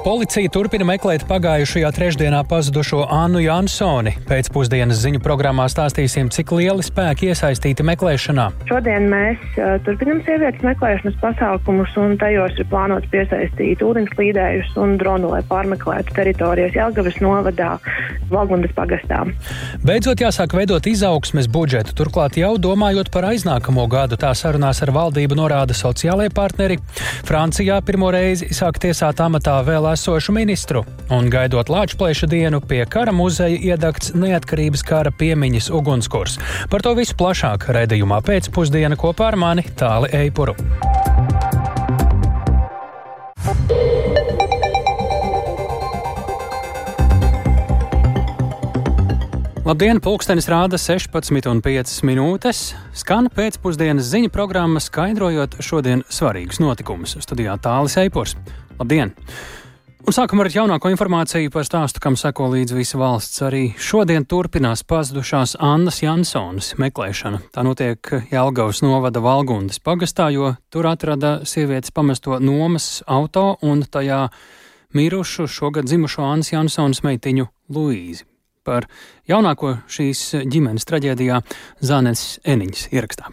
Policija turpina meklēt pagājušajā trešdienā pazudušo Annu Jansoni. Pēcpusdienas ziņu programmā stāstīsim, cik lieli spēki iesaistīti meklēšanā. Šodien mēs uh, turpinam sievietes meklēšanas pasākumus, un tajos ir plānots piesaistīt ūdenslīdējus un dronu, lai pārmeklētu teritorijas Jelgavas novadā, Valgundas pagastā. Beidzot jāsāk veidot izaugsmes budžetu, turklāt jau domājot par aiznākamo gadu, tā sarunās ar valdību norāda sociālajie partneri. Francijā pirmo reizi sāk tiesāt amatā vēl esošu ministru, un gaidot Lāčplēša dienu pie kara muzeja iedegts neatkarības kara piemiņas ugunskurs. Par to visu plašāk redzējumā pēcpusdiena kopā ar mani Tāli Eipuru. Labdien, pulkstenis rāda 16,5 minūtes. Skan pēcpusdienas ziņu programma, skaidrojot šodien svarīgus notikumus. Studijā Tālis Eipors. Labdien! Un sākam ar jaunāko informāciju par stāstu, kam seko līdz visa valsts. Arī šodien turpinās pazudušās Annas Jansonas meklēšana. Tā notiek Jelgavas novada Valgundas pagastā, jo tur atrada sievietes pamesto nomas auto un tajā mirušu šogad dzimušo Annas Jansonas meitiņu Luīzi. Par jaunāko šīs ģimenes traģēdijā Zānes Eniņas ierakstā.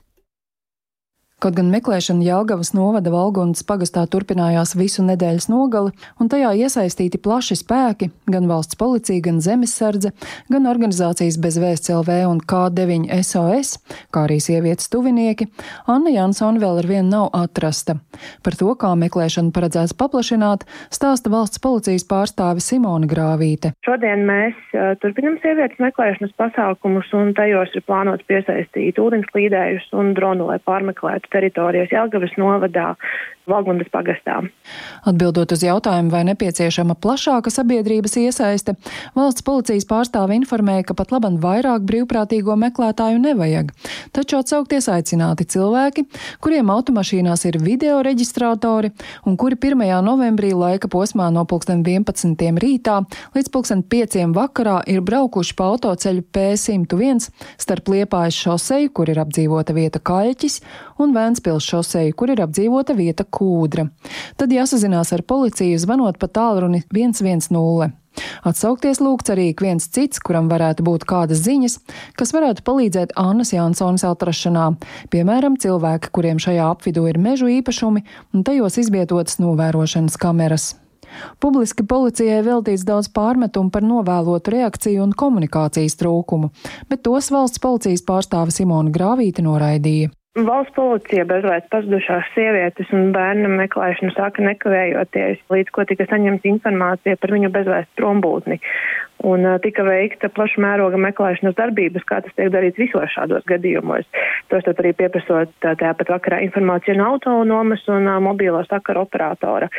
Kaut gan meklēšana Jelgavas novada Valgundas pagastā turpinājās visu nedēļas nogali, un tajā iesaistīti plaši spēki - gan valsts policija, gan zemesardze, gan organizācijas bez vēsts LV un K9 SOS, kā arī sievietes tuvinieki, Anna Jansona vēl ar vienu nav atrasta. Par to, kā meklēšanu paredzēts paplašināt, stāsta valsts policijas pārstāve Simona Grāvīte. Šodien mēs uh, turpinam sievietes meklēšanas pasākumus, un tajos ir plānots piesaistīt ūdenslīdējus un dronu, lai pārmeklētu teritorijas Jelgavas novadā, Valgundas pagastā. Atbildot uz jautājumu, vai nepieciešama plašāka sabiedrības iesaiste, valsts policijas pārstāve informēja, ka pat labam vairāk brīvprātīgo meklētāju nevajag. Taču atsaukties aicināti cilvēki, kuriem automašīnās ir video reģistrātori un kuri 1. novembrī laika posmā no 11. rītā līdz 5. vakarā ir braukuši pa autoceļu P101 starp Liepājas šoseju, kur ir apdzīvota vieta Kaļķis, un Vēnspils šoseju, kur ir apdzīvota vieta Kūdra. Tad jāsazinās ar policiju zvanot pa tālruni 110. Atsaukties lūgts arī viens cits, kuram varētu būt kādas ziņas, kas varētu palīdzēt Annas Jansonas atrašanā, piemēram, cilvēki, kuriem šajā apvidū ir mežu īpašumi un tajos izvietotas novērošanas kameras. Publiski policijai veltīts daudz pārmetumu par novēlotu reakciju un komunikācijas trūkumu, bet tos valsts policijas pārstāve Simona Grāvīte noraidīja. Valsts policija bezvēst pazudušās sievietes un bērnu meklēšanu sāka nekavējoties, līdz ko tika saņemta informācija par viņu bezvēst prombūtni. Un tika veikta plaša mēroga meklēšanas darbības, kā tas tiek darīts visos šādos gadījumos. Tostarp arī pieprasot tāpat vakarā informāciju no autonomas un mobīlo sakaru operatora.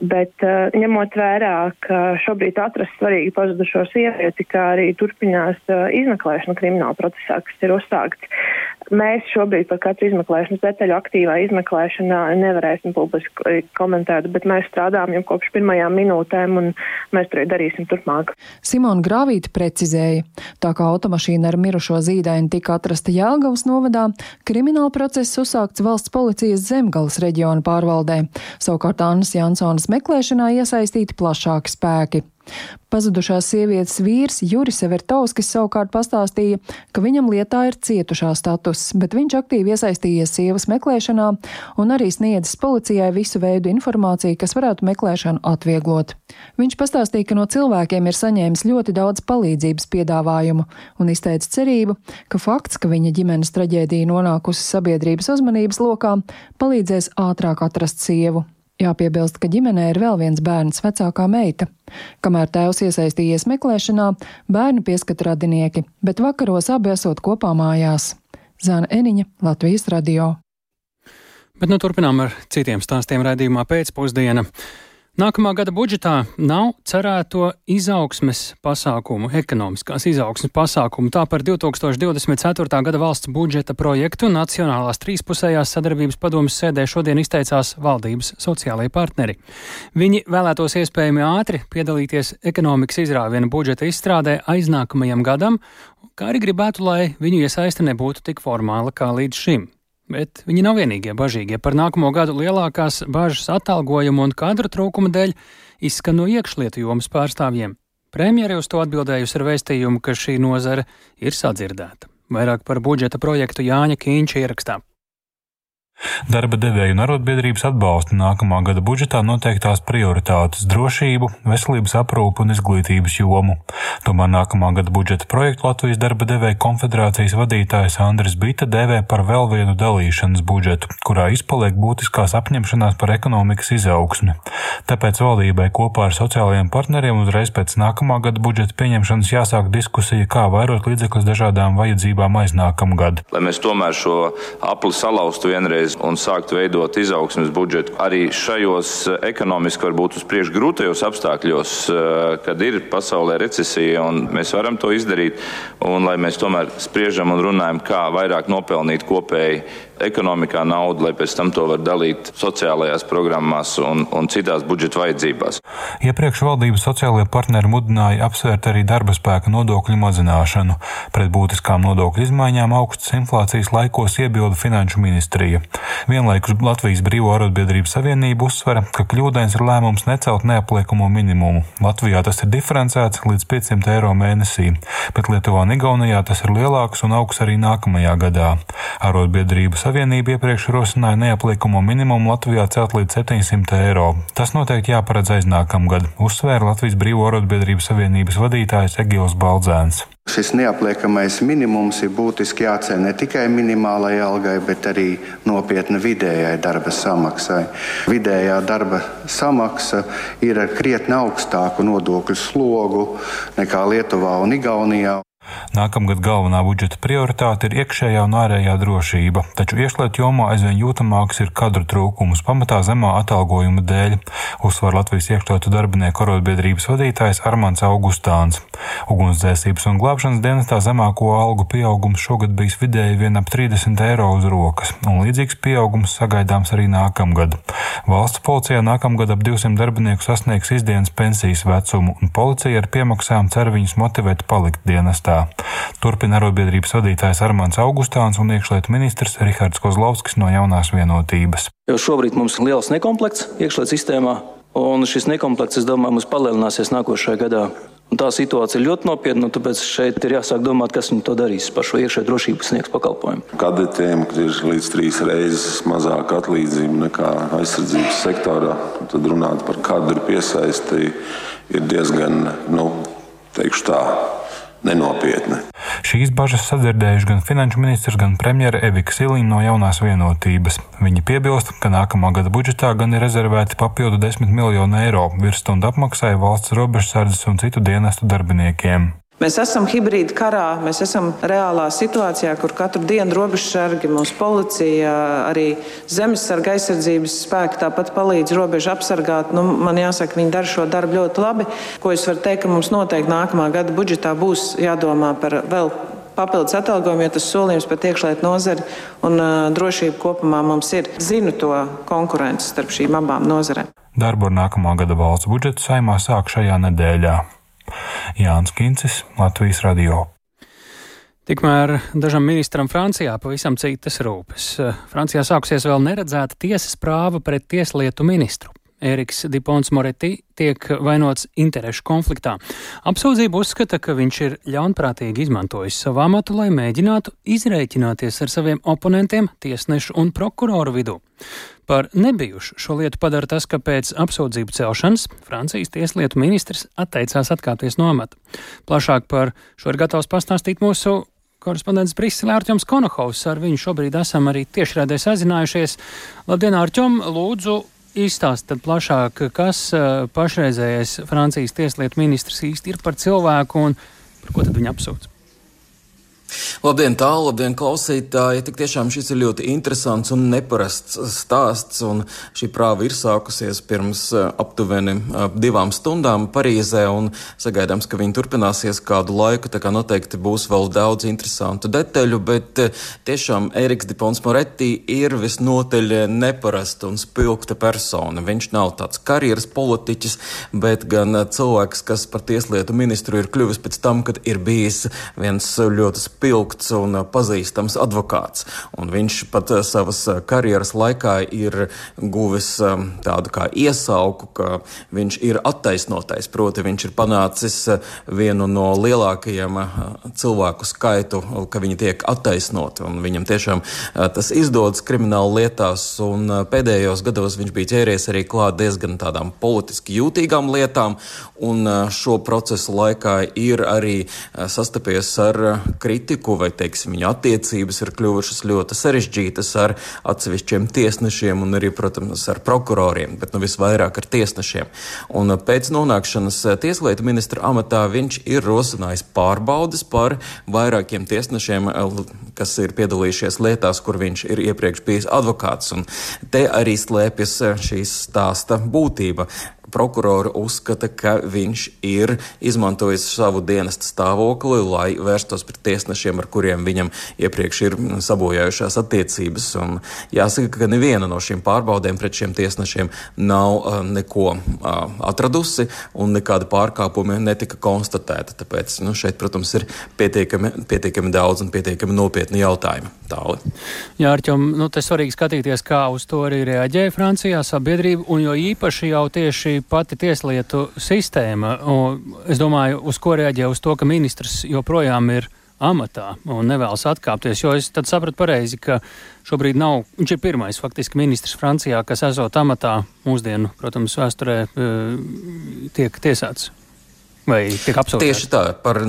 Bet ņemot vērā, ka šobrīd atrast svarīgi pazudušo sievieti, kā arī turpinās izmeklēšana krimināla procesā, kas ir uzsākts, Mēs šobrīd par katru izmeklēšanas detaļu aktīvā izmeklēšanā nevarēsim publiski komentēt, bet mēs strādājam jau kopš pirmajām minūtēm un mēs to darīsim turpmāk. Simona Grāvīta precizēja, tā kā automašīna ar mirušo zīdaini tika atrasta Jēlgavas novadā, krimināla process uzsākts valsts policijas zemgales reģiona pārvaldē. Savukārt Annas Jansonas meklēšanā iesaistīti plašāki spēki. Pazudušās sievietes vīrs Juris Evertovskis savukārt pastāstīja, ka viņam lietā ir cietušā status, bet viņš aktīvi iesaistījies sievas meklēšanā un arī sniedzis policijai visu veidu informāciju, kas varētu meklēšanu atvieglot. Viņš pastāstīja, ka no cilvēkiem ir saņēmis ļoti daudz palīdzības piedāvājumu un izteica cerību, ka fakts, ka viņa ģimenes traģēdija nonākusi sabiedrības uzmanības lokā, palīdzēs ātrāk atrast sievu. Jāpiebilst, ka ģimenē ir vēl viens bērns, vecākā meita. Kamēr tēvs iesaistījies meklēšanā, bērnu pieskata radinieki, bet vakaros abi esot kopā mājās. Zāna Eniņa, Latvijas radio. Bet nu turpinām ar citiem stāstiem raidījumā pēcpusdiena. Nākamā gada budžetā nav cerēto izaugsmes pasākumu, ekonomiskās izaugsmes pasākumu. Tā par 2024. gada valsts budžeta projektu Nacionālās trīspusējās sadarbības padomas sēdē šodien izteicās valdības sociālajie partneri. Viņi vēlētos iespējami ātri piedalīties ekonomikas izrāviena budžeta izstrādē aiznākamajam gadam, kā arī gribētu, lai viņu iesaiste nebūtu tik formāla kā līdz šim. Bet viņi nav vienīgie bažīgie. Par nākamo gadu lielākās bažas atalgojuma un kadru trūkuma dēļ izskan no iekšlietu jomas pārstāvjiem. Premjeri uz to atbildējusi ar vēstījumu, ka šī nozare ir sadzirdēta. Vairāk par budžeta projektu Jāņa Kīņša ierakstā. Darba devēju un arotbiedrības atbalsta nākamā gada budžetā noteiktās prioritātes - drošību, veselības aprūpu un izglītības jomu. Tomēr nākamā gada budžeta projektu Latvijas darba devēju konfederācijas vadītājs Andris Bita dēvē par vēl vienu dalīšanas budžetu, kurā izpaliek būtiskās apņemšanās par ekonomikas izaugsmi. Tāpēc valdībai kopā ar sociālajiem partneriem uzreiz pēc nākamā gada budžeta pieņemšanas jāsāk diskusija, kā vairot līdzekļus dažādām vajadzībām aiznākamgad. Lai mēs tomēr šo apli salauztu vienreiz pareizi un sākt veidot izaugsmes budžetu. Arī šajos eh, ekonomiski varbūt uz priekšu grūtajos apstākļos, eh, kad ir pasaulē recesija un mēs varam to izdarīt, un lai mēs tomēr spriežam un runājam, kā vairāk nopelnīt kopēji ekonomikā naudu, lai pēc tam to var dalīt sociālajās programmās un, un citās budžeta vajadzībās. Iepriekš valdības sociālajie partneri mudināja apsvērt arī darba spēka nodokļu mazināšanu. Pret būtiskām nodokļu izmaiņām augstas inflācijas laikos iebilda Finanšu ministrija. Vienlaikus Latvijas Brīvo arotbiedrību savienība uzsvera, ka kļūdains ir lēmums necelt neapliekamo minimumu. Latvijā tas ir diferencēts līdz 500 eiro mēnesī, bet Lietuvā un Igaunijā tas ir lielāks un augs arī nākamajā gadā. Arotbiedrības Savienība iepriekš rosināja neapliekumu minimumu Latvijā celt līdz 700 eiro. Tas noteikti jāparedz aiznākamgad, uzsvēra Latvijas Brīvo arotbiedrības savienības vadītājs Egils Baldzēns. Šis neapliekamais minimums ir būtiski jāceļ ne tikai minimālajai algai, bet arī nopietni vidējai darba samaksai. Vidējā darba samaksa ir ar krietni augstāku nodokļu slogu nekā Lietuvā un Igaunijā. Nākamgad galvenā budžeta prioritāte ir iekšējā un ārējā drošība, taču iekšlietu jomā aizvien jūtamāks ir kadru trūkums, pamatā zemā atalgojuma dēļ, uzsver Latvijas iekšlietu darbinieku arotbiedrības vadītājs Armāns Augustāns. Ugunsdzēsības un glābšanas dienestā zemāko algu pieaugums šogad bijis vidēji vien ap 30 eiro uz rokas, un līdzīgs pieaugums sagaidāms arī nākamgad. Valsts policijā nākamgad ap 200 darbinieku sasniegs izdienas pensijas vecumu, un policija ar piemaksām cer viņus motivēt palikt dienestā gadā. Turpina arotbiedrības vadītājs Armāns Augustāns un iekšlietu ministrs Rihards Kozlovskis no jaunās vienotības. Jo šobrīd mums ir liels nekomplekts iekšlietu sistēmā, un šis nekomplekts, es domāju, mums palielināsies nākošajā gadā. Un tā situācija ir ļoti nopietna, un tāpēc šeit ir jāsāk domāt, kas viņi to darīs par šo iekšējo drošību sniegs pakalpojumu. Kadetiem ir līdz trīs reizes mazāka atlīdzība nekā aizsardzības sektorā. Tad runāt par kadru piesaisti ir diezgan, nu, teikšu tā, nenopietni. Šīs bažas sadzirdējuši gan finanšu ministrs, gan premjera Evika Siliņa no jaunās vienotības. Viņi piebilst, ka nākamā gada budžetā gan ir rezervēti papildu 10 miljonu eiro virsstundu apmaksai valsts robežsardzes un citu dienestu darbiniekiem. Mēs esam hibrīda karā, mēs esam reālā situācijā, kur katru dienu robežsargi, mūsu policija, arī zemesarga aizsardzības spēki tāpat palīdz robežu apsargāt. Nu, man jāsaka, viņi dara šo darbu ļoti labi. Ko es varu teikt, ka mums noteikti nākamā gada budžetā būs jādomā par vēl papildus atalgojumu, jo tas solījums par iekšlietu nozari un uh, drošību kopumā mums ir. Zinu to konkurenci starp šīm abām nozarēm. Darbu ar nākamā gada valsts budžetu saimā sāk šajā nedēļā. Jānis Kincis, Latvijas radio. Tikmēr dažam ministram Francijā pavisam citas rūpes. Francijā sāksies vēl neredzēta tiesas prāva pret tieslietu ministru. Eriks Dipons Moreti tiek vainots interešu konfliktā. Apsūdzība uzskata, ka viņš ir ļaunprātīgi izmantojis savu amatu, lai mēģinātu izrēķināties ar saviem oponentiem tiesnešu un prokuroru vidū. Par nebijušu šo lietu padara tas, ka pēc apsūdzību celšanas Francijas tieslietu ministrs atteicās atkāpties no amata. Plašāk par šo ir gatavs pastāstīt mūsu korespondents Briselē Arčuns Konohovs. Ar viņu šobrīd esam arī tiešraidē sazinājušies. Labdien, Arčum! Lūdzu, Izstāstiet plašāk, kas eh, pašreizējais Francijas tieslietu ministrs īsti ir par cilvēku un par ko tad viņa apsūdz. Labdien, tālu, labdien, klausītāji! Tik tiešām šis ir ļoti interesants un neparasts stāsts, un šī prāva ir sākusies pirms eh, aptuveni eh, divām stundām Parīzē, un sagaidāms, ka viņi turpināsies kādu laiku, tā kā noteikti būs vēl daudz interesantu detaļu, bet eh, tiešām Eriks Dipons Moretti ir visnotaļ neparasta un spilgta persona. Viņš nav tāds karjeras politiķis, bet gan cilvēks, kas par tieslietu ministru ir kļuvis pēc tam, kad ir bijis viens ļoti spēcīgs spilgts un pazīstams advokāts. Un viņš pat savas karjeras laikā ir guvis tādu kā iesauku, ka viņš ir attaisnotais. Proti, viņš ir panācis vienu no lielākajiem cilvēku skaitu, ka viņi tiek attaisnoti. Viņam tiešām tas izdodas krimināla lietās, un pēdējos gados viņš bija ķēries arī klāt diezgan tādām politiski jūtīgām lietām, un šo procesu laikā ir arī sastapies ar kritiku, vai teiksim, viņa attiecības ir kļuvušas ļoti sarežģītas ar atsevišķiem tiesnešiem un arī, protams, ar prokuroriem, bet nu visvairāk ar tiesnešiem. Un pēc nonākšanas tieslietu ministra amatā viņš ir rosinājis pārbaudas par vairākiem tiesnešiem, kas ir piedalījušies lietās, kur viņš ir iepriekš bijis advokāts. Un te arī slēpjas šīs stāsta būtība prokurori uzskata, ka viņš ir izmantojis savu dienesta stāvokli, lai vērstos pret tiesnešiem, ar kuriem viņam iepriekš ir sabojājušās attiecības. Un jāsaka, ka neviena no šīm pārbaudēm pret šiem tiesnešiem nav uh, neko uh, atradusi, un nekāda pārkāpuma netika konstatēta. Tāpēc nu, šeit, protams, ir pietiekami, pietiekami daudz un pietiekami nopietni jautājumi. Tāli. Jā, Arķom, nu, te svarīgi skatīties, kā uz to arī reaģēja Francijā sabiedrība, un jo īpaši jau tieši pati tieslietu sistēma. Es domāju, uz ko reaģē uz to, ka ministrs joprojām ir amatā un nevēlas atkāpties. Jo es sapratu pareizi, ka šobrīd nav, viņš ir pirmais faktiski ministrs Francijā, kas esot amatā mūsdienu, protams, vēsturē eh, tiek tiesāts. Vai tiek apsūdzēts? Tieši tā, par,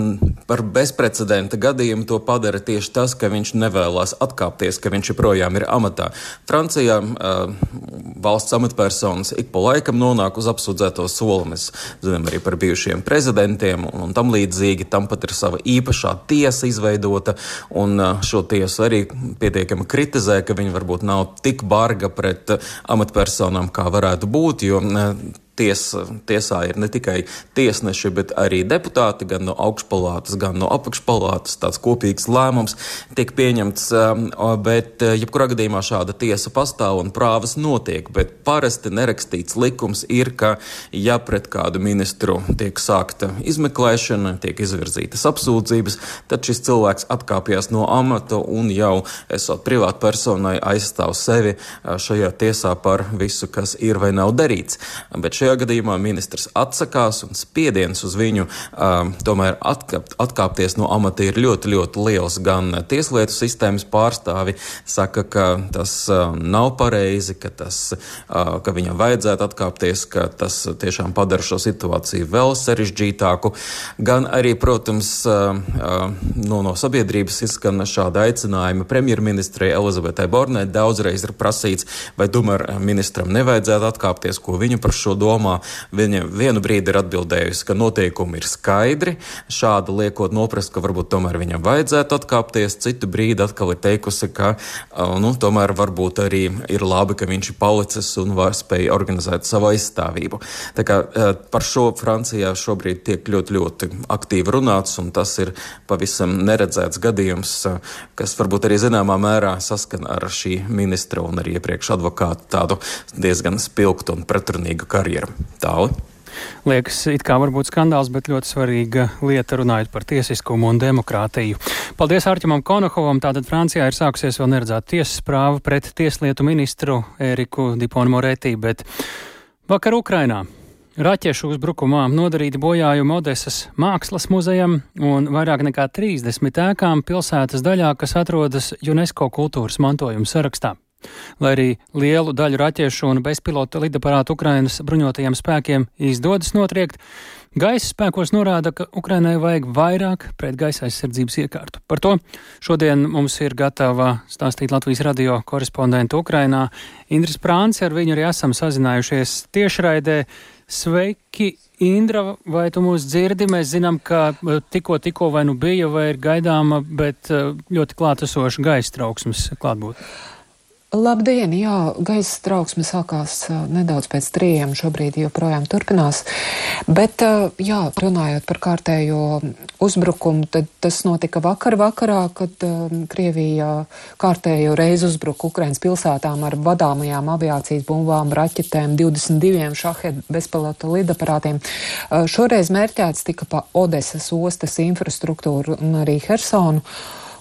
par bezprecedenta gadījumu to padara tieši tas, ka viņš nevēlas atkāpties, ka viņš joprojām ir amatā. Francijā uh, valsts amatpersonas ik pa laikam nonāk uz apsūdzēto soli. Mēs zinām arī par bijušiem prezidentiem un, un tam līdzīgi. Tam pat ir sava īpašā tiesa izveidota, un uh, šo tiesu arī pietiekami kritizē, ka viņi varbūt nav tik barga pret amatpersonām, kā varētu būt. Jo, uh, ties, tiesā ir ne tikai tiesneši, bet arī deputāti, gan no augšpalātas, gan no apakšpalātas. Tāds kopīgs lēmums tiek pieņemts, um, bet uh, jebkurā gadījumā šāda tiesa pastāv un prāvas notiek. Bet parasti nerakstīts likums ir, ka ja pret kādu ministru tiek sākta izmeklēšana, tiek izvirzītas apsūdzības, tad šis cilvēks atkāpjas no amata un jau esot privātpersonai aizstāv sevi uh, šajā tiesā par visu, kas ir vai nav darīts. Bet šajā Šajā gadījumā ministrs atsakās un spiediens uz viņu um, tomēr atkāpt, atkāpties no amata ir ļoti, ļoti liels. Gan tieslietu sistēmas pārstāvi saka, ka tas uh, nav pareizi, ka, tas, uh, ka viņam vajadzētu atkāpties, ka tas tiešām padara šo situāciju vēl sarežģītāku. Gan arī, protams, uh, uh, no, no sabiedrības izskan šāda aicinājuma premjerministrei Elizabetei Bornē daudzreiz ir prasīts, vai tomēr ministram nevajadzētu atkāpties, ko viņa par šo domā domā. Viņa vienu brīdi ir atbildējusi, ka noteikumi ir skaidri, šādi liekot noprast, ka varbūt tomēr viņam vajadzētu atkāpties. Citu brīdi atkal ir teikusi, ka nu, tomēr varbūt arī ir labi, ka viņš ir palicis un var spēj organizēt savu aizstāvību. Tā kā par šo Francijā šobrīd tiek ļoti, ļoti aktīvi runāts, un tas ir pavisam neredzēts gadījums, kas varbūt arī zināmā mērā saskana ar šī ministra un arī iepriekš advokātu tādu diezgan spilgtu un pretrunīgu karjeru. Tāli. Liekas, it kā varbūt skandāls, bet ļoti svarīga lieta runājot par tiesiskumu un demokrātiju. Paldies Ārķimam Konohovam. Tātad Francijā ir sākusies vēl neredzēta tiesas prāva pret tieslietu ministru Eriku Diponu Moretī, bet vakar Ukrainā. Raķešu uzbrukumā nodarīti bojājumi Odesas mākslas muzejam un vairāk nekā 30 ēkām pilsētas daļā, kas atrodas UNESCO kultūras mantojuma sarakstā. Lai arī lielu daļu raķešu un bezpilota lidaparātu Ukrainas bruņotajiem spēkiem izdodas notriekt, gaisa spēkos norāda, ka Ukrainai vajag vairāk pretgaisa aizsardzības iekārtu. Par to šodien mums ir gatava stāstīt Latvijas radio korespondenta Ukrainā Indras Prāns, ar viņu arī esam sazinājušies tiešraidē. Sveiki, Indra, vai tu mūs dzirdi? Mēs zinām, ka eh, tikko, tikko vai nu bija, vai ir gaidāma, bet eh, ļoti klātesoša gaisa trauksmes klātbūtne. Labdien! Jā, gaisa trauksme sākās nedaudz pēc trījiem, šobrīd joprojām turpinās. Bet, jā, runājot par kārtējo uzbrukumu, tad tas notika vakar vakarā, kad Krievija kārtējo reizi uzbruka Ukrainas pilsētām ar vadāmajām aviācijas bumbām, raķetēm, 22 šahed bezpilota lidaparātiem. Šoreiz mērķēts tika pa Odesas ostas infrastruktūru un arī Hersonu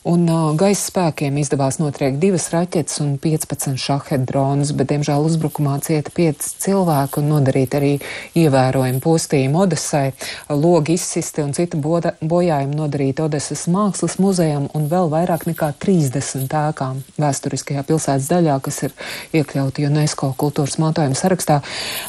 un uh, gaisa spēkiem izdevās notriekt divas raķetes un 15 šahed dronus, bet, diemžēl, uzbrukumā cieta 5 cilvēku un nodarīt arī ievērojami postījumi Odesai, logi izsisti un citi bojājumi nodarīti Odesas mākslas muzejam un vēl vairāk nekā 30 ēkām vēsturiskajā pilsētas daļā, kas ir iekļauti UNESCO kultūras mantojuma sarakstā.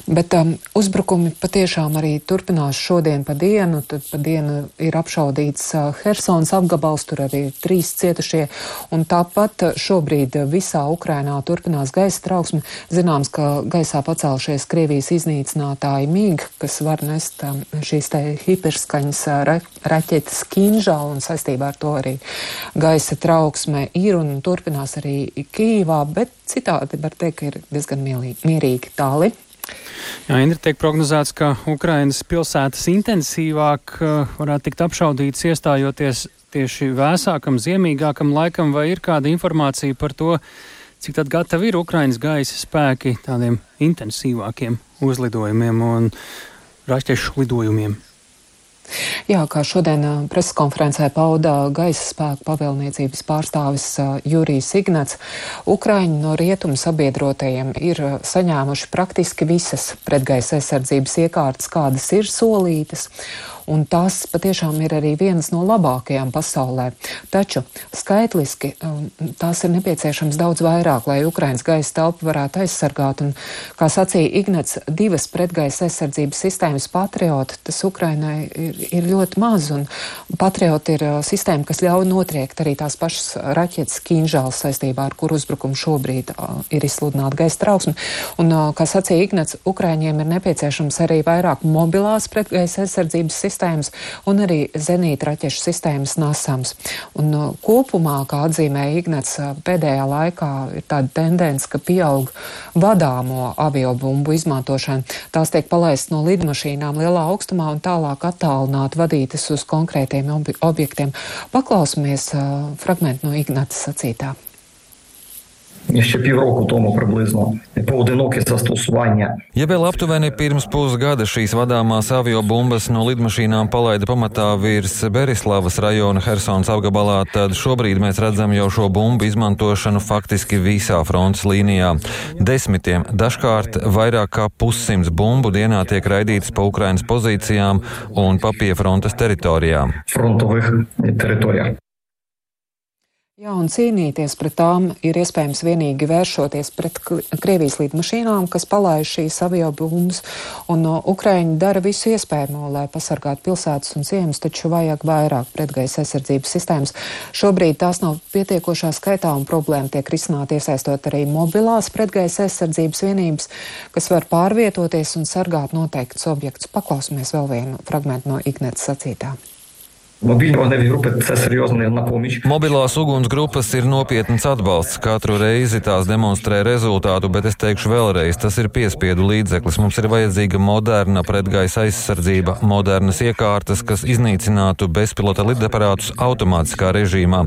Bet um, uzbrukumi patiešām arī turpinās šodien pa dienu, tad pa dienu ir apšaudīts uh, Hersons apgabals, tur arī trīs trīs cietušie, un tāpat šobrīd visā Ukrainā turpinās gaisa trauksme. Zināms, ka gaisā pacēlušies Krievijas iznīcinātāji MIG, kas var nest um, šīs te hiperskaņas uh, ra raķetes Kinžālu, un saistībā ar to arī gaisa trauksme ir un turpinās arī Kīvā, bet citādi var teikt, ka ir diezgan mierīgi tāli. Jā, Indri, tiek prognozēts, ka Ukrainas pilsētas intensīvāk uh, varētu tikt apšaudītas iestājoties tieši vēsākam, ziemīgākam laikam, vai ir kāda informācija par to, cik tad gatavi ir Ukraiņas gaisa spēki tādiem intensīvākiem uzlidojumiem un raķešu lidojumiem? Jā, kā šodien preses konferencē pauda gaisa spēku pavēlniecības pārstāvis Jurijs Ignats, Ukraiņi no rietumu sabiedrotajiem ir saņēmuši praktiski visas pretgaisa aizsardzības iekārtas, kādas ir solītas un tās patiešām ir arī vienas no labākajām pasaulē. Taču skaitliski um, tās ir nepieciešams daudz vairāk, lai Ukrainas gaisa telpu varētu aizsargāt. Un, kā sacīja Ignats, divas pretgaisa aizsardzības sistēmas patrioti, tas Ukrainai ir, ir ļoti maz, un patrioti ir uh, sistēma, kas ļauj notriekt arī tās pašas raķetes kīņžāls saistībā ar kuru uzbrukumu šobrīd uh, ir izsludināta gaisa trauksme. Un, uh, kā sacīja Ignats, Ukraiņiem ir nepieciešams arī vairāk mobilās pretgaisa aizsardzības sistēmas sistēmas un arī zenīta raķešu sistēmas nasams. Un uh, kopumā, kā atzīmēja Ignats, uh, pēdējā laikā ir tāda tendence, ka pieaug vadāmo aviobumbu izmantošana. Tās tiek palaistas no lidmašīnām lielā augstumā un tālāk attālināt vadītas uz konkrētiem ob objektiem. Paklausīsimies uh, fragment no Ignata sacītā ще півроку тому приблизно poodinokie zastosування. Ja vēl aptuveni pirms pusgada šīs vadāmās avio bumbas no lidmašīnām palaida pamatā virs Berislavas rajona Helsons apgabalā, tad šobrīd mēs redzam jau šo bumbu izmantošanu faktiski visā frontes līnijā. Desmitiem, dažkārt vairāk kā pussimts bumbu dienā tiek raidītas pa Ukrainas pozīcijām un pa pie frontes teritorijām. Frontovih teritorijā. Jā, un cīnīties pret tām ir iespējams vienīgi vēršoties pret Krievijas lidmašīnām, kas palaiž šīs aviobumbas, un no Ukraiņi dara visu iespējamo, lai pasargātu pilsētas un ciemus, taču vajag vairāk pretgaisa aizsardzības sistēmas. Šobrīd tās nav pietiekošā skaitā, un problēma tiek risināta iesaistot arī mobilās pretgaisa aizsardzības vienības, kas var pārvietoties un sargāt noteiktus objektus. Paklausīsimies vēl vienu fragmentu no Ignetas sacītā. Mobilās ugunsgrupas ir nopietns atbalsts. Katru reizi tās demonstrē rezultātu, bet es teikšu vēlreiz, tas ir piespiedu līdzeklis. Mums ir vajadzīga moderna pretgaisa aizsardzība, modernas iekārtas, kas iznīcinātu bezpilota lidaparātus automātiskā režīmā.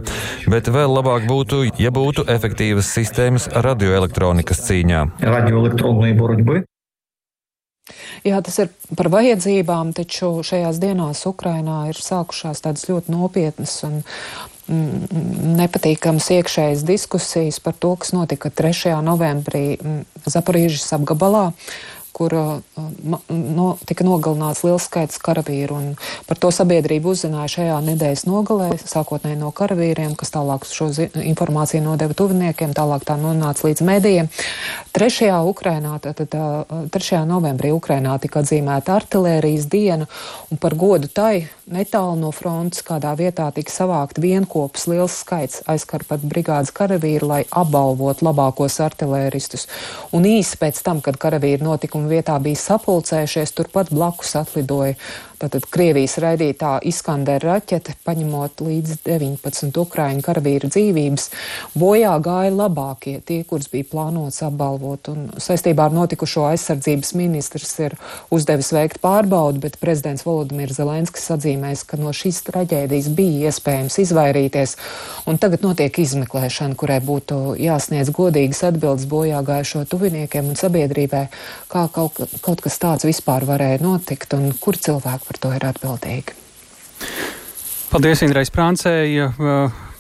Bet vēl labāk būtu, ja būtu efektīvas sistēmas radioelektronikas cīņā. Jā, tas ir par vajadzībām, taču šajās dienās Ukrainā ir sākušās tādas ļoti nopietnas un mm, nepatīkamas iekšējas diskusijas par to, kas notika 3. novembrī mm, Zaporīžas apgabalā kur uh, no, tika nogalināts liels skaits karavīru. Par to sabiedrība uzzināja šajā nedēļas nogalē, sākotnēji no karavīriem, kas tālāk šo informāciju nodeva tuviniekiem, tālāk tā nonāca līdz medijiem. 3. Ukrainā, tātad 3. novembrī Ukrainā tika atzīmēta artilērijas diena, un par godu tai netālu no frontes kādā vietā tika savākt vienkopus liels skaits aizkar pat brigādes karavīru, lai apbalvot labākos artilēristus. Un īsi pēc tam, kad karavīri notikuma vietā bija sapulcējušies, turpat blakus atlidoja tātad Krievijas raidītā Iskandera raķete, paņemot līdz 19 Ukraiņu karavīru dzīvības, bojā gāja labākie, tie, kurus bija plānots apbalvot. Un saistībā ar notikušo aizsardzības ministrs ir uzdevis veikt pārbaudu, bet prezidents Volodimirs Zelenskis atzīmēs, ka no šīs traģēdijas bija iespējams izvairīties. Un tagad notiek izmeklēšana, kurai būtu jāsniedz godīgas atbildes bojā gājušo tuviniekiem un sabiedrībai, kā kaut, kaut kas tāds vispār varēja notikt un kur cilvēki par to ir atbildīgi. Paldies, Indrais Prāncēja.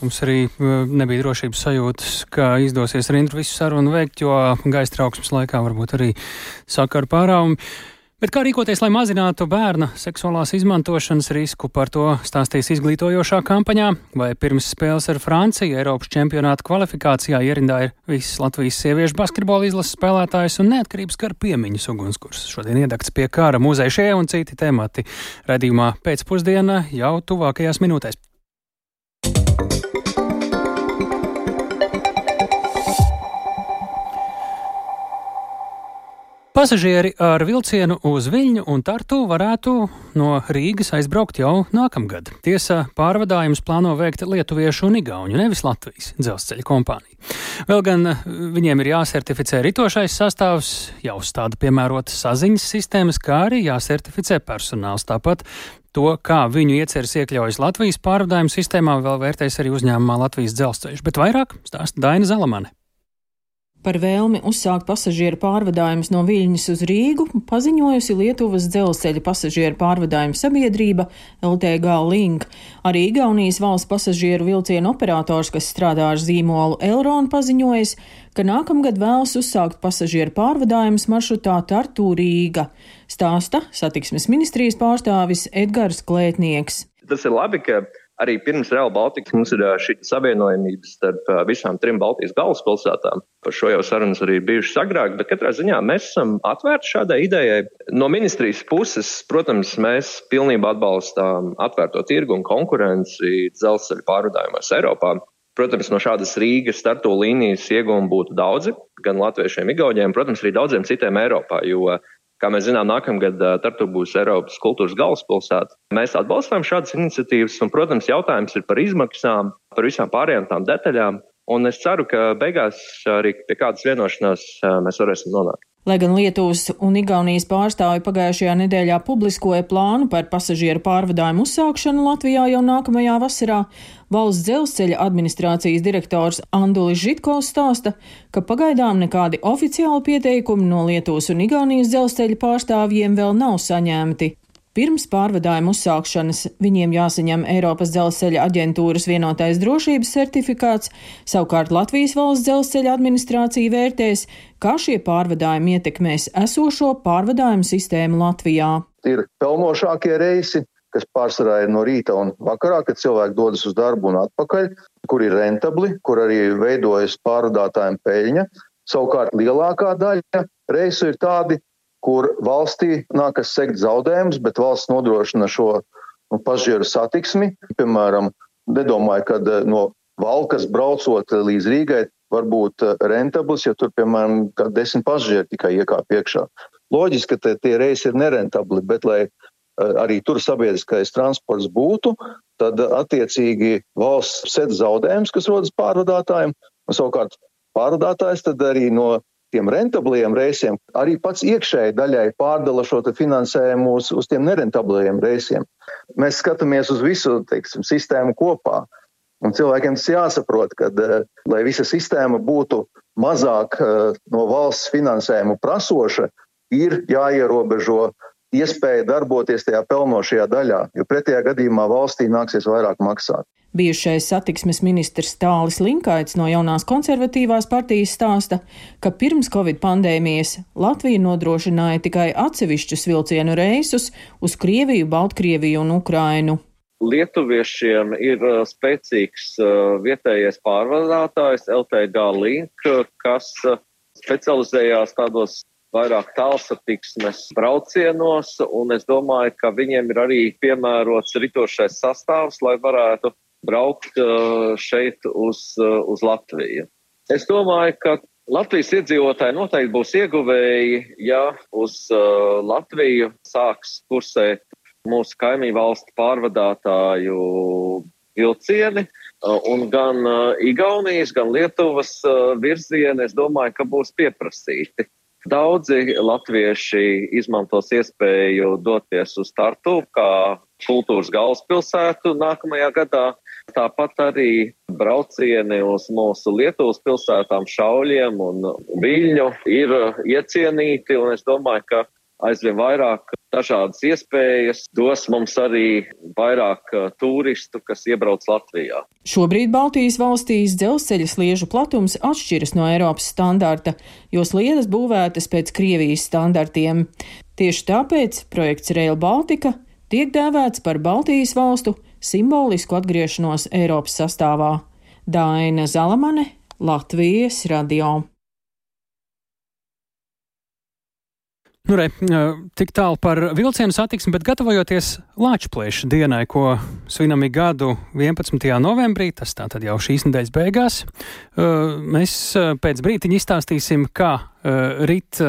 Mums arī nebija drošības sajūtas, ka izdosies ar Indru visu sarunu veikt, jo gaisa trauksmes laikā varbūt arī sakaru pārāvumi. Bet kā rīkoties, lai mazinātu bērna seksuālās izmantošanas risku, par to stāstīs izglītojošā kampaņā, vai pirms spēles ar Franciju Eiropas čempionāta kvalifikācijā ierindā ir visas Latvijas sieviešu basketbola izlases spēlētājs un neatkarības kara piemiņas ugunskurs. Šodien iedegts pie kara muzeja šie un citi temati. Redījumā pēcpusdiena jau tuvākajās minūtēs. Pasažieri ar vilcienu uz Viļņu un Tartu varētu no Rīgas aizbraukt jau nākamgad. Tiesa, pārvadājumus plāno veikt Lietuviešu un Igauņu, nevis Latvijas dzelzceļa kompānija. Vēl gan eh, viņiem ir jāsertificē ritošais sastāvs, jāuzstāda piemērotas saziņas sistēmas, kā arī jāsertificē personāls. Tāpat to, kā viņu ieceres iekļaujas Latvijas pārvadājumu sistēmā, vēl vērtēs arī uzņēmumā Latvijas dzelzceļš. Bet vairāk stāsta Daina Zalamane. Par vēlmi uzsākt pasažieru pārvadājumus no Viļņas uz Rīgu paziņojusi Lietuvas dzelzceļa pasažieru pārvadājuma sabiedrība LTG Link. Arī Igaunijas valsts pasažieru vilcienu operators, kas strādā ar zīmolu Elron, paziņojis, ka nākamgad vēlas uzsākt pasažieru pārvadājumus maršrutā Tartu Rīga, stāsta satiksmes ministrijas pārstāvis Edgars Klētnieks. Tas ir labi, ka arī pirms Real Baltica mums ir šī savienojamība starp visām trim Baltijas galvaspilsētām. Par šo jau sarunas arī bijušas agrāk, bet katrā ziņā mēs esam atvērti šādai idejai. No ministrijas puses, protams, mēs pilnībā atbalstām atvērto tirgu un konkurenci dzelzceļa pārvadājumos Eiropā. Protams, no šādas Rīgas starto līnijas iegūmi būtu daudzi, gan latviešiem, igauniem, protams, arī daudziem citiem Eiropā, jo Kā mēs zinām, nākamgad Tartu būs Eiropas kultūras galvaspilsēta. Mēs atbalstām šādas iniciatīvas, un, protams, jautājums ir par izmaksām, par visām pārējām tām detaļām. Un es ceru, ka beigās arī pie kādas vienošanās mēs varēsim nonākt. Lai gan Lietuvas un Igaunijas pārstāvi pagājušajā nedēļā publiskoja plānu par pasažieru pārvadājumu uzsākšanu Latvijā jau nākamajā vasarā, valsts dzelzceļa administrācijas direktors Andulis Žitkovs stāsta, ka pagaidām nekādi oficiāli pieteikumi no Lietuvas un Igaunijas dzelzceļa pārstāvjiem vēl nav saņemti. Pirms pārvadājuma uzsākšanas viņiem jāsaņem Eiropas dzelzceļa aģentūras vienotais drošības certifikāts, savukārt Latvijas valsts dzelzceļa administrācija vērtēs, kā šie pārvadājumi ietekmēs esošo pārvadājumu sistēmu Latvijā. Ir pelnošākie reisi, kas pārsvarā ir no rīta un vakarā, kad cilvēki dodas uz darbu un atpakaļ, kur ir rentabli, kur arī veidojas pārvadātājiem peļņa. Savukārt lielākā daļa reisu ir tādi, kur valstī nākas sekt zaudējumus, bet valsts nodrošina šo nu, pasažieru satiksmi. Piemēram, nedomāju, ka eh, no Valkas braucot līdz Rīgai var būt eh, rentabls, ja tur, piemēram, desmit pasažieri tikai iekāp iekšā. Loģiski, ka tie reisi ir nerentabli, bet lai eh, arī tur sabiedriskais transports būtu, tad attiecīgi valsts set zaudējumus, kas rodas pārvadātājiem, un savukārt pārvadātājs tad arī no tiem rentabliem reisiem, arī pats iekšēji daļai pārdala šo finansējumu uz, uz tiem nerentabliem reisiem. Mēs skatāmies uz visu teiksim, sistēmu kopā. Un cilvēkiem tas jāsaprot, ka, eh, lai visa sistēma būtu mazāk eh, no valsts finansējuma prasoša, ir jāierobežo iespēja darboties tajā pelnošajā daļā, jo pretējā gadījumā valstī nāksies vairāk maksāt. Bijušais satiksmes ministrs Tālis Linkaits no jaunās konservatīvās partijas stāsta, ka pirms Covid pandēmijas Latvija nodrošināja tikai atsevišķus vilcienu reisus uz Krieviju, Baltkrieviju un Ukrainu. Lietuviešiem ir uh, spēcīgs uh, vietējais pārvadātājs LTG Link, kas uh, specializējās tādos vairāk tālsatiksmes braucienos, un es domāju, ka viņiem ir arī piemērots ritošais sastāvs, lai varētu braukt uh, šeit uz, uh, uz Latviju. Es domāju, ka Latvijas iedzīvotāji noteikti būs ieguvēji, ja uz uh, Latviju sāks kursēt mūsu kaimiņu valstu pārvadātāju vilcieni, un gan Igaunijas, gan Lietuvas virzieni, es domāju, ka būs pieprasīti. Daudzi latvieši izmantos iespēju doties uz Tartu kā kultūras galvaspilsētu nākamajā gadā. Tāpat arī braucieni uz mūsu Lietuvas pilsētām Šauļiem un Viļņu ir iecienīti, un es domāju, ka aizvien vairāk dažādas iespējas dos mums arī vairāk uh, turistu, kas iebrauc Latvijā. Šobrīd Baltijas valstīs dzelzceļa sliežu platums atšķiras no Eiropas standarta, jo sliedas būvētas pēc Krievijas standartiem. Tieši tāpēc projekts Rail Baltica tiek dēvēts par Baltijas valstu simbolisku atgriešanos Eiropas sastāvā. Daina Zalamane, Latvijas radio. Nu, re, tik tālu par vilcienu satiksmi, bet gatavojoties Lāčplēša dienai, ko svinam gadu 11. novembrī, tas tātad jau šīs nedēļas beigās, mēs pēc brītiņa izstāstīsim, kā rit,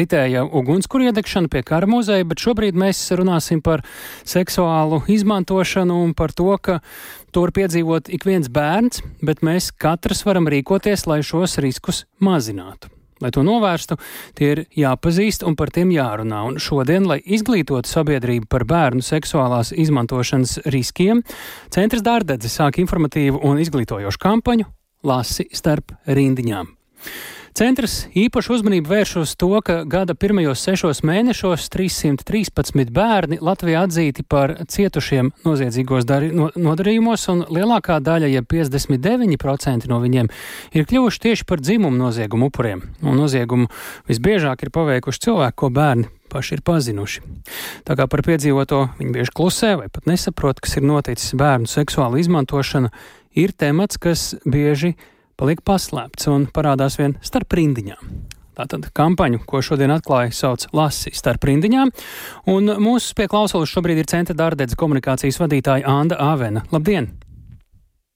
ritēja ugunskura iedegšana pie kara muzeja, bet šobrīd mēs runāsim par seksuālu izmantošanu un par to, ka to var piedzīvot ik viens bērns, bet mēs katrs varam rīkoties, lai šos riskus mazinātu. Lai to novērstu, tie ir jāpazīst un par tiem jārunā. Un šodien, lai izglītotu sabiedrību par bērnu seksuālās izmantošanas riskiem, Centrs Dārdedze sāk informatīvu un izglītojošu kampaņu Lasi starp rindiņām. Centrs īpašu uzmanību vērš uz to, ka gada pirmajos sešos mēnešos 313 bērni Latvijā atzīti par cietušiem noziedzīgos dari, no, nodarījumos, un lielākā daļa, ja 59% no viņiem, ir kļuvuši tieši par dzimumu noziegumu upuriem. Un noziegumu visbiežāk ir paveikuši cilvēki, ko bērni paši ir pazinuši. Tā kā par piedzīvoto viņi bieži klusē vai pat nesaprot, kas ir noticis bērnu seksuāla izmantošana, ir temats, kas bieži ir paliek paslēpts un parādās vien starp rindiņām. Tātad kampaņu, ko šodien atklāja, sauc Lasi starp rindiņām, un mūsu pie klausulas šobrīd ir centra dārdedz komunikācijas vadītāja Anda Āvena. Labdien!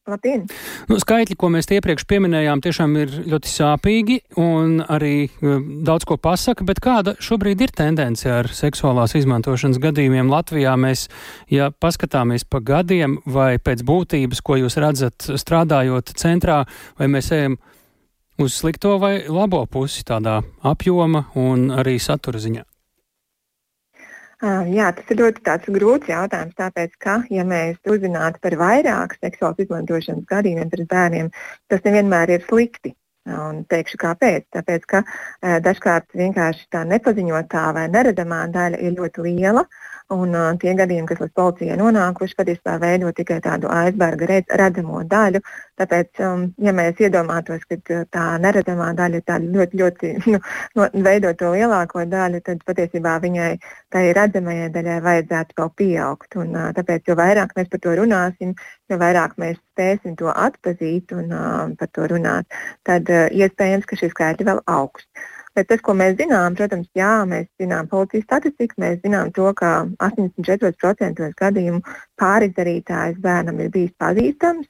Labdien! Nu, skaitļi, ko mēs iepriekš pieminējām, tiešām ir ļoti sāpīgi un arī uh, daudz ko pasaka, bet kāda šobrīd ir tendence ar seksuālās izmantošanas gadījumiem Latvijā? Mēs, ja paskatāmies pa gadiem vai pēc būtības, ko jūs redzat strādājot centrā, vai mēs ejam uz slikto vai labo pusi tādā apjoma un arī satura ziņā? Jā, tas ir ļoti grūts jautājums, tāpēc, ka, ja mēs uzzinātu par vairāk seksuālas izmantošanas gadījumiem pret bērniem, tas nevienmēr ir slikti. Un teikšu, kāpēc. Tāpēc, ka dažkārt vienkārši tā nepaziņotā vai neredamā daļa ir ļoti liela, Un uh, tie gadījumi, kas līdz policijai nonākuši, patiesībā veido tikai tādu aizberga redzamo daļu. Tāpēc, um, ja mēs iedomātos, ka tā neredzamā daļa tāda ļoti, ļoti nu, no, veido to lielāko daļu, tad patiesībā viņai, tai redzamajai daļai, vajadzētu vēl pieaugt. Un, uh, tāpēc, jo vairāk mēs par to runāsim, jo vairāk mēs spēsim to atpazīt un uh, par to runāt, tad uh, iespējams, ka šie skaitļi vēl augs. Bet tas, ko mēs zinām, protams, jā, mēs zinām policijas statistiku, mēs zinām to, ka 84% gadījumu pārizdarītājs bērnam ir bijis pazīstams.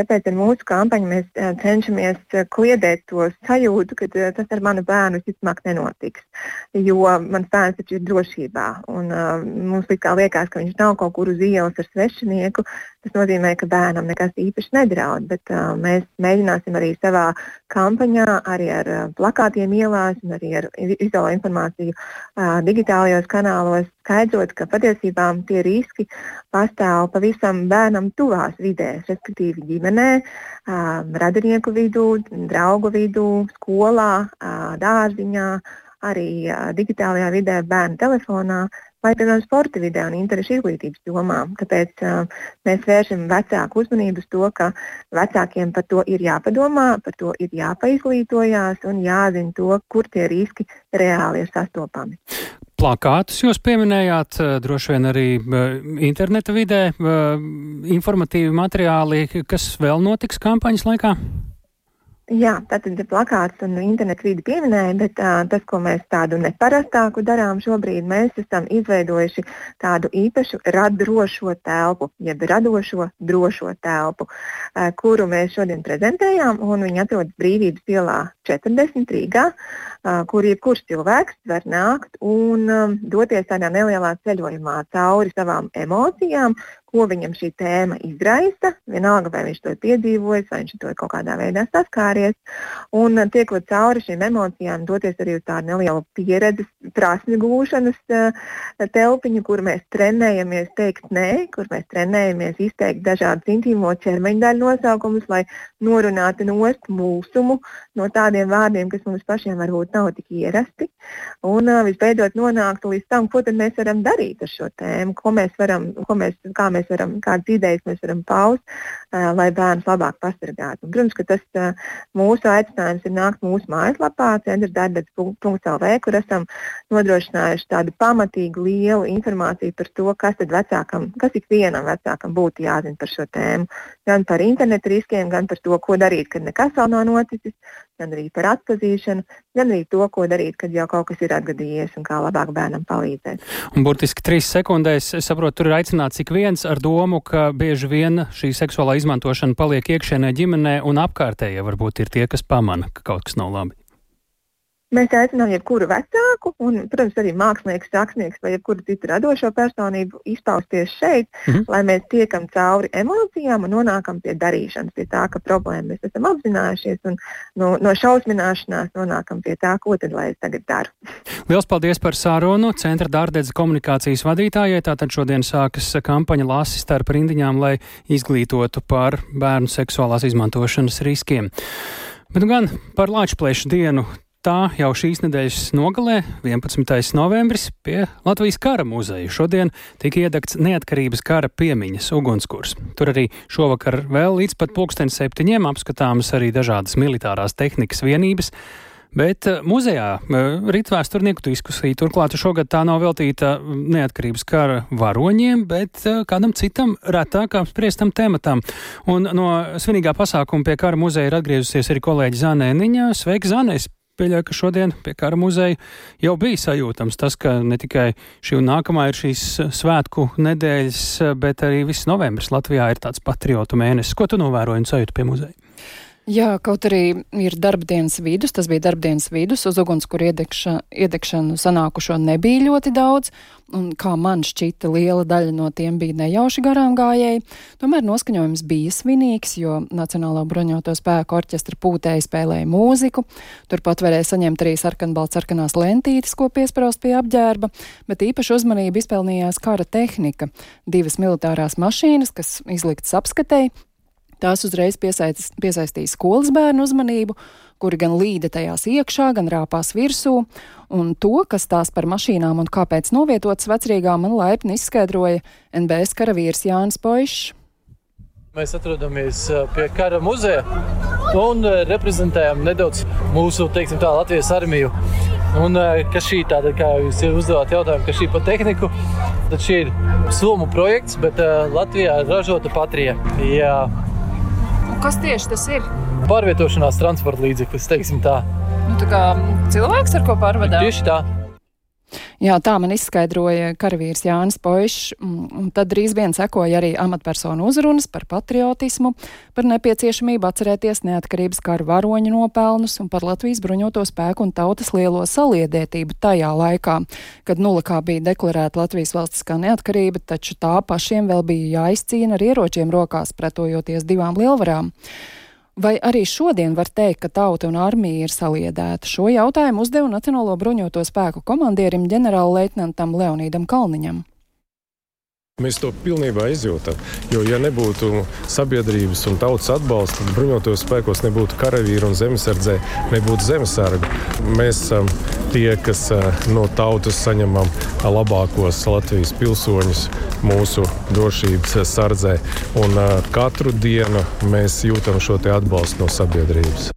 Tāpēc ar mūsu kampaņu mēs eh, cenšamies eh, kliedēt to sajūtu, ka eh, tas ar manu bērnu visticamāk nenotiks. Jo mans bērns taču ir drošībā. Un, uh, mums liekas, ka viņš nav kaut kur uz ielas ar svešinieku. Tas nozīmē, ka bērnam nekas īpaši nedraud. Bet uh, mēs mēģināsim arī savā kampaņā, arī ar uh, plakātiem ielās un arī ar vizuālo informāciju uh, digitālajos kanālos skaidrot, ka patiesībā tie riski pastāv pavisam bērnam tuvās vidēs, respektīvi ģimenē, uh, radinieku vidū, draugu vidū, skolā, uh, dārziņā, arī uh, digitālajā vidē, bērnu telefonā vai, piemēram, sporta vidē un interešu izglītības jomā. Tāpēc uh, mēs vēršam vecāku uzmanību uz to, ka vecākiem par to ir jāpadomā, par to ir jāpaizglītojās un jāzina to, kur tie riski reāli ir sastopami. Plakātus jūs pieminējāt, droši vien arī interneta vidē, informatīvi materiāli, kas vēl notiks kampaņas laikā? Jā, tātad plakāts un internetu vidi pieminēja, bet uh, tas, ko mēs tādu neparastāku darām šobrīd, mēs esam izveidojuši tādu īpašu radošo telpu, jeb radošo drošo telpu, uh, kuru mēs šodien prezentējām, un viņi atrodas Brīvības ielā 40 Rīgā, uh, kur jebkurš cilvēks var nākt un um, doties tādā nelielā ceļojumā cauri savām emocijām, ko viņam šī tēma izraisa. Vienalga, vai viņš to ir piedzīvojis, vai viņš to ir kaut kādā veidā saskāries. Un uh, tiekot cauri šīm emocijām, doties arī uz tādu nelielu pieredzes, prasmi gūšanas uh, telpiņu, kur mēs trenējamies teikt nē, kur mēs trenējamies izteikt dažādus intīmo ķermeņa daļu nosaukumus, lai norunātu nost mūsumu no tādiem vārdiem, kas mums pašiem varbūt nav tik ierasti. Un uh, visbeidzot nonākt līdz tam, ko mēs varam darīt ar šo tēmu, ko mēs varam, ko mēs, kā mēs varam, kādas idejas mēs varam paust, lai bērnus labāk pasargātu. Un, protams, ka tas mūsu aicinājums ir nākt mūsu mājaslapā, centrdarbības.lv, kur esam nodrošinājuši tādu pamatīgu lielu informāciju par to, kas tad vecākam, kas ikvienam vecākam būtu jāzina par šo tēmu. Gan par internetu riskiem, gan par to, ko darīt, kad nekas vēl nav noticis, gan arī par atpazīšanu, gan arī to, ko darīt, kad jau kaut kas ir atgadījies un kā labāk bērnam palīdzēt. Un burtiski trīs sekundēs, es saprotu, tur ir aicināts ik viens ar domu, ka bieži vien šī seksuālā izmantošana paliek iekšēnē ģimenē un apkārtējie varbūt ir tie, kas pamana, ka kaut kas nav labi. Mēs aicinām jebkuru vecāku, un, protams, arī mākslinieku, rakstnieku vai jebkuru citu radošo personību izpausties šeit, mm -hmm. lai mēs tiekam cauri emocijām un nonākam pie darīšanas, pie tā, ka problēmu mēs esam apzinājušies un no, no šausmināšanās nonākam pie tā, ko tad lai es tagad daru. Lielas paldies par sārunu Centra dārdedz komunikācijas vadītājai. Tātad šodien sākas kampaņa Lāsis starp rindiņām, lai izglītotu par bērnu seksuālās izmantošanas riskiem. Bet nu gan par Latvijas dienu tā jau šīs nedēļas nogalē, 11. novembris, pie Latvijas kara muzeja. Šodien tika iedegts neatkarības kara piemiņas ugunskurs. Tur arī šovakar vēl līdz pat pulksten septiņiem apskatāmas arī dažādas militārās tehnikas vienības. Bet eh, muzejā eh, rīt vēsturnieku diskusija. Turklāt šogad tā nav veltīta neatkarības kara varoņiem, bet eh, kādam citam retāk apspriestam tematam. Un no svinīgā pasākuma pie kara muzeja ir atgriezusies arī kolēģi Zanēniņa. Sveiki, Zanēs! Pieļauju, ka šodien pie kara muzeja jau bija sajūtams tas, ka ne tikai šī un nākamā ir šīs svētku nedēļas, bet arī viss novembris Latvijā ir tāds patriotu mēnesis. Ko tu novēroji un sajūti pie muzeja? Jā, kaut arī ir darbdienas vidus, tas bija darbdienas vidus, uz ugunskura iedegša, iedegšanu sanākušo nebija ļoti daudz, un kā man šķita, liela daļa no tiem bija nejauši garām gājēji. Tomēr noskaņojums bija svinīgs, jo Nacionālā bruņoto spēku orķestra pūtēji spēlēja mūziku, turpat varēja saņemt arī sarkanbalts sarkanās lentītes, ko piespraust pie apģērba, bet īpaši uzmanību izpelnījās kara tehnika, divas militārās mašīnas, kas izliktas apskatēji, Tās uzreiz piesaistīja skolas bērnu uzmanību, kuri gan līda tajās iekšā, gan rāpās virsū, un to, kas tās par mašīnām un kāpēc novietotas vecrīgā, man laipni izskaidroja NBS karavīrs Jānis Poišs. Mēs atrodamies pie kara muzeja un reprezentējam nedaudz mūsu teiksim, tā, Latvijas armiju. Un, kas šī tāda, kā jūs uzdevāt jautājumu, kas šī pa tehniku, tad šī ir Somu projekts, bet Latvijā ražota Patrija. Jā, Kas tieši tas ir? Pārvietošanās transporta līdzeklis, teiksim tā. Nu, tā kā cilvēks ar ko pārvadā? Tieši tā. Jā, tā man izskaidroja karavīrs Jānis Poišs, un tad drīz vien sekoja arī amatpersonu uzrunas par patriotismu, par nepieciešamību atcerēties neatkarības kara varoņu nopelnus un par Latvijas bruņoto spēku un tautas lielo saliedētību tajā laikā, kad nulakā bija deklarēta Latvijas valstiskā neatkarība, taču tā pašiem vēl bija jāizcīna ar ieročiem rokās, pretojoties divām lielvarām. Vai arī šodien var teikt, ka tauta un armija ir saliedēta? Šo jautājumu uzdeva Nacionālo bruņoto spēku komandierim ģenerālleitnantam Leonīdam Kalniņam. Mēs to pilnībā izjūtam. Jo, ja nebūtu sabiedrības un tautas atbalsta, tad bruņotajos spēkos nebūtu karavīru un zemesardzē, nebūtu zemesargu. Mēs esam tie, kas no tautas saņemam labākos Latvijas pilsoņus mūsu drošības sardzē. Un katru dienu mēs jūtam šo atbalstu no sabiedrības.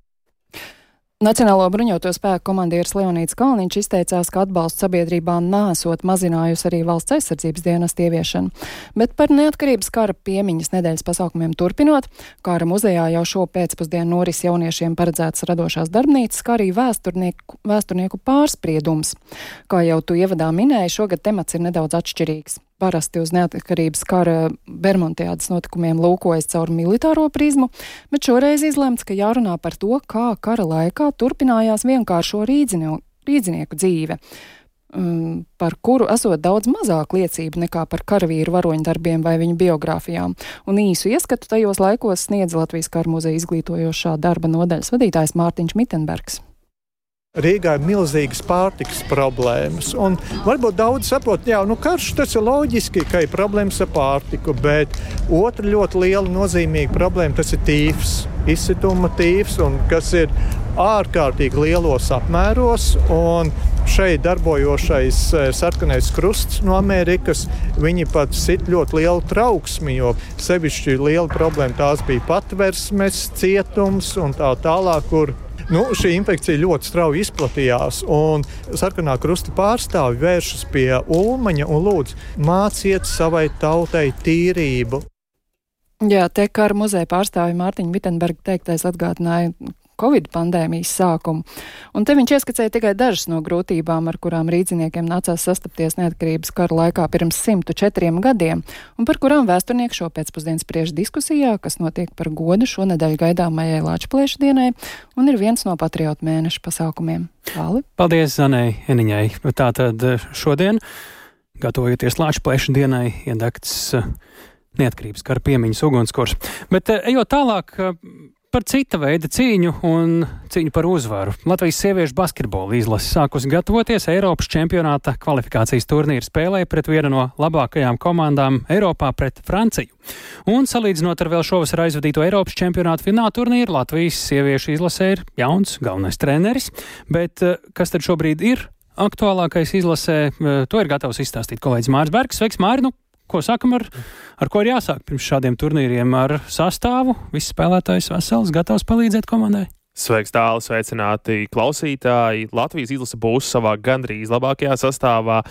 Nacionālo bruņoto spēku komandieris Leonīts Kalniņš izteicās, ka atbalsts sabiedrībā nesot mazinājusi arī valsts aizsardzības dienas ieviešanu, bet par neatkarības kara piemiņas nedēļas pasākumiem turpinot, kara muzejā jau šo pēcpusdienu noris jauniešiem paredzēts radošās darbnīcas, kā arī vēsturnieku, vēsturnieku pārspriedums. Kā jau tu ievadā minēji, šogad temats ir nedaudz atšķirīgs parasti uz neatkarības kara Bermontiādas notikumiem lūkojas caur militāro prizmu, bet šoreiz izlemts, ka jārunā par to, kā kara laikā turpinājās vienkāršo rīdzinieku, rīdzinieku dzīve. Um, par kuru esot daudz mazāk liecību nekā par karavīru varoņdarbiem vai viņu biogrāfijām, un īsu ieskatu tajos laikos sniedz Latvijas kara muzeja izglītojošā darba nodaļas vadītājs Mārtiņš Mitenbergs. Rīgā ir milzīgas pārtikas problēmas. Un varbūt daudz saprot, ka nu, karš tas ir loģiski, ka ir problēmas ar pārtiku, bet otra ļoti liela nozīmīga problēma tas ir tīfs, izsituma tīfs, kas ir ārkārtīgi lielos apmēros. Šeit darbojošais eh, sarkanais krusts no Amerikas, viņi pat sit ļoti lielu trauksmi, jo sevišķi liela problēma tās bija patversmes, cietums un tā tālāk, kur Nu, šī infekcija ļoti strauji izplatījās, un sarkanā krusta pārstāvji vēršas pie Ulmaņa un lūdz māciet savai tautai tīrību. Jā, te kā ar muzeja pārstāvi Mārtiņu Vitsenbergu teiktais atgādināja Covid pandēmijas sākumu. Un te viņš ieskicēja tikai dažas no grūtībām, ar kurām rīdziniekiem nācās sastapties neatkarības kara laikā pirms 104 gadiem, un par kurām vēsturnieki šo pēcpusdienu spriež diskusijā, kas notiek par godu šonadēļ gaidāmajai Lāčplēša dienai, un ir viens no patriotu mēneša pasākumiem. Tāli. Paldies, Zanai Eniņai. Tātad eh, šodien, gatavojoties Lāčplēša dienai, iedegts eh, neatkarības kara piemiņas ugunskurs. Bet eh, ejot tālāk, Par cita veida cīņu un cīņu par uzvaru. Latvijas sieviešu basketbola izlase sākusi gatavoties Eiropas čempionāta kvalifikācijas turnīra spēlē pret vienu no labākajām komandām Eiropā pret Franciju. Un salīdzinot ar vēl šovasar aizvadīto Eiropas čempionāta fināla turnīru, Latvijas sieviešu izlasē ir jauns galvenais treneris, bet eh, kas tad šobrīd ir aktuālākais izlasē, eh, to ir gatavs izstāstīt kolēģis Mārs Bergs. Sveiks, Māri! Ko sakam ar, ar ko ir jāsāk pirms šādiem turnīriem? Ar sastāvu, viss spēlētājs vesels, gatavs palīdzēt komandai? Sveiks, tālu sveicināti klausītāji. Latvijas izlase būs savā gandrīz labākajā sastāvā,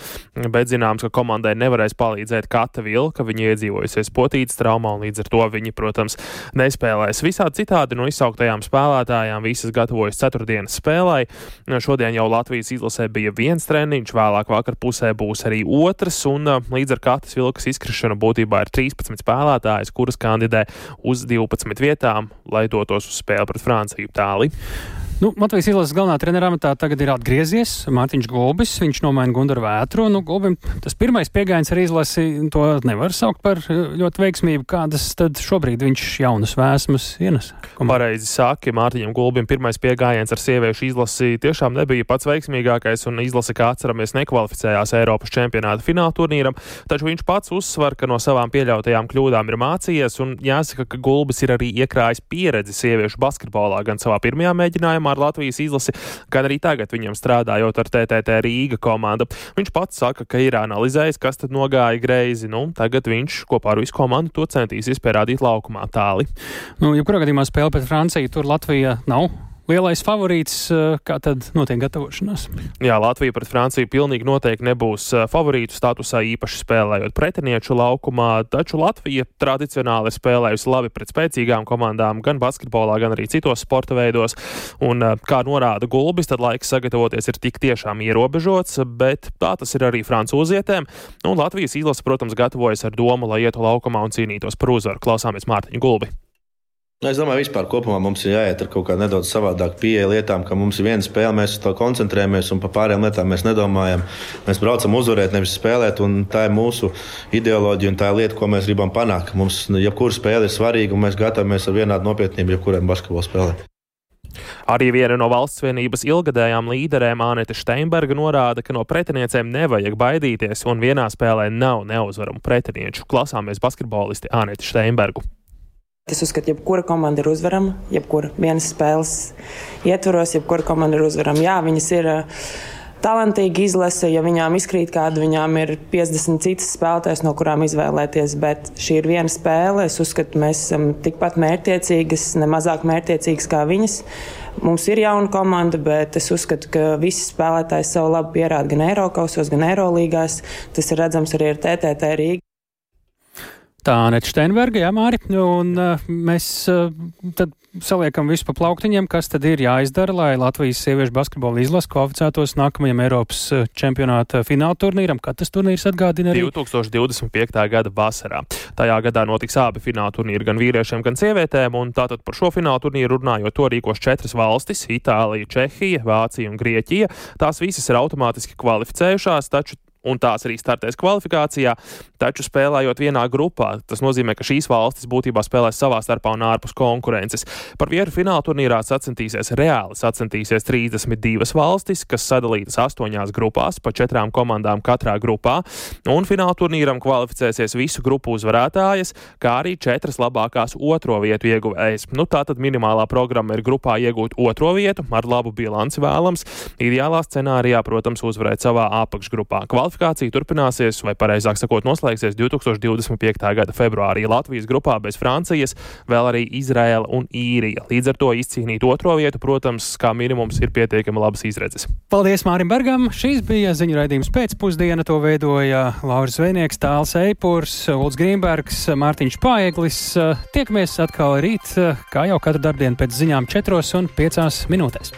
bet zināms, ka komandai nevarēs palīdzēt kata vilka. Viņa iedzīvojusies potītas traumā, un līdz ar to viņi, protams, nespēlēs. Visādi citādi no izsauktajām spēlētājām visas gatavojas ceturtdienas spēlē. Šodien jau Latvijas izlasē bija viens treniņš, vēlāk vakar pusē būs arī otrs, un līdz ar katas vilkas izkrišanu būtībā ir 13 spēlētājas, kuras kandidē uz 12 vietām, lai dotos uz spēli pret Franciju. Tālāk Really. Nu, Latvijas izlases galvenā treneru amatā tagad ir atgriezies Mārtiņš Gulbis. Viņš nomaina Gundaru Vētru. Nu, Gulbim tas pirmais pieejams ar izlasi, to nevar saukt par eh, ļoti veiksmīgu. Kādas tad šobrīd viņš jaunas vēsmas ienes? Pareizi saki, Mārtiņam Gulbim pirmais pieejams ar sieviešu izlasi tiešām nebija pats veiksmīgākais, un izlase, kā atceramies, nekvalificējās Eiropas čempionāta fināla turnīram. Taču viņš pats uzsver, ka no savām pieļautajām kļūdām ir mācījies, un jāsaka, ka Gulbis ir arī iekrājis pieredzi sieviešu basketbolā gan savā pirmajā mēģinājumā ar Latvijas izlasi, gan arī tagad viņam strādājot ar TTT Rīga komandu. Viņš pats saka, ka ir analizējis, kas tad nogāja greizi. Nu, tagad viņš kopā ar visu komandu to centīsies pierādīt laukumā tāli. Nu, jebkurā gadījumā spēle pret Franciju tur Latvija nav lielais favorīts, eh, kā tad notiek gatavošanās? Jā, Latvija pret Franciju pilnīgi noteikti nebūs eh, favorītu statusā īpaši spēlējot pretinieču laukumā, taču Latvija tradicionāli spēlējusi labi pret spēcīgām komandām gan basketbolā, gan arī citos sporta veidos, un eh, kā norāda Gulbis, tad laiks sagatavoties ir tik tiešām ierobežots, bet tā tas ir arī francūzietēm, un Latvijas izlase, protams, gatavojas ar domu, lai ietu laukumā un cīnītos par uzvaru. Klausāmies Mārtiņu Gulbi. Nu, es domāju, ka kopumā mums ir jāiet ar kaut kādu nedaudz savādāku pieeja lietām, ka mums ir viena spēle, mēs uz to koncentrējamies, un par pārējām lietām mēs nedomājam. Mēs braucam uzvarēt, nevis spēlēt, un tā ir mūsu ideoloģija un tā ir lieta, ko mēs gribam panākt. Mums jebkura spēle ir svarīga, un mēs gatavamies ar vienādu nopietnību jebkurai basketbola spēlē. Arī viena no valsts vienības ilgadējām līderēm Anita Steinberga norāda, ka no pretiniecēm nevajag baidīties, un vienā spēlē nav neuzvaramu pretinieču. Klausāmies basketbolisti Anita Steinbergu. Es uzskatu, ka jebkura komanda ir uzvarama, jebkura vienas spēles ietvaros, jebkura komanda ir uzvarama. Jā, viņas ir talantīga izlase, ja viņām izkrīt kāda, viņām ir 50 citas spēlētājas, no kurām izvēlēties. Bet šī ir viena spēle. Es uzskatu, mēs esam tikpat mērķiecīgas, ne mazāk mērķiecīgas kā viņas. Mums ir jauna komanda, bet es uzskatu, ka visi spēlētāji savu labu pierāda gan Eiropasos, gan Eirolīgās. Tas ir redzams arī ar TTT Rīgā. Tā Anita Steinberga, jā, Māri, un uh, mēs uh, tad saliekam visu pa plauktiņiem, kas tad ir jāizdara, lai Latvijas sieviešu basketbola izlase kvalificētos nākamajam Eiropas čempionāta fināla turnīram. Kad tas turnīrs atgādina arī? 2025. gada vasarā. Tajā gadā notiks abi fināla turnīri gan vīriešiem, gan sievietēm, un tātad par šo fināla turnīru runājot, to rīkos četras valstis - Itālija, Čehija, Vācija un Grieķija. Tās visas ir automātiski kvalificējušās, taču un tās arī startēs kvalifikācijā, taču spēlējot vienā grupā. Tas nozīmē, ka šīs valstis būtībā spēlēs savā starpā un ārpus konkurences. Par vieru fināla turnīrā sacensties reāli sacensties 32 valstis, kas sadalītas astoņās grupās, pa četrām komandām katrā grupā, un fināla turnīram kvalificēsies visu grupu uzvarētājas, kā arī četras labākās otro vietu ieguvējas. Nu, tātad minimālā programma ir grupā iegūt otro vietu ar labu bilanci vēlams. Ideālā scenārijā, protams, uzvarēt savā apakšgrupā. Kvalifikācija turpināsies, vai pareizāk sakot, noslēgsies 2025. gada februārī Latvijas grupā bez Francijas, vēl arī Izraela un Īrija. Līdz ar to izcīnīt otro vietu, protams, kā minimums ir pietiekami labas izredzes. Paldies Mārim Bergam! Šīs bija ziņu raidījums pēcpusdiena. To veidoja Lauris Vēnieks, Tāls Eipurs, Ulds Grīmbergs, Mārtiņš Paeglis. Tiekamies atkal rīt, kā jau katru dardienu pēc ziņām 4 un 5 minūtēs.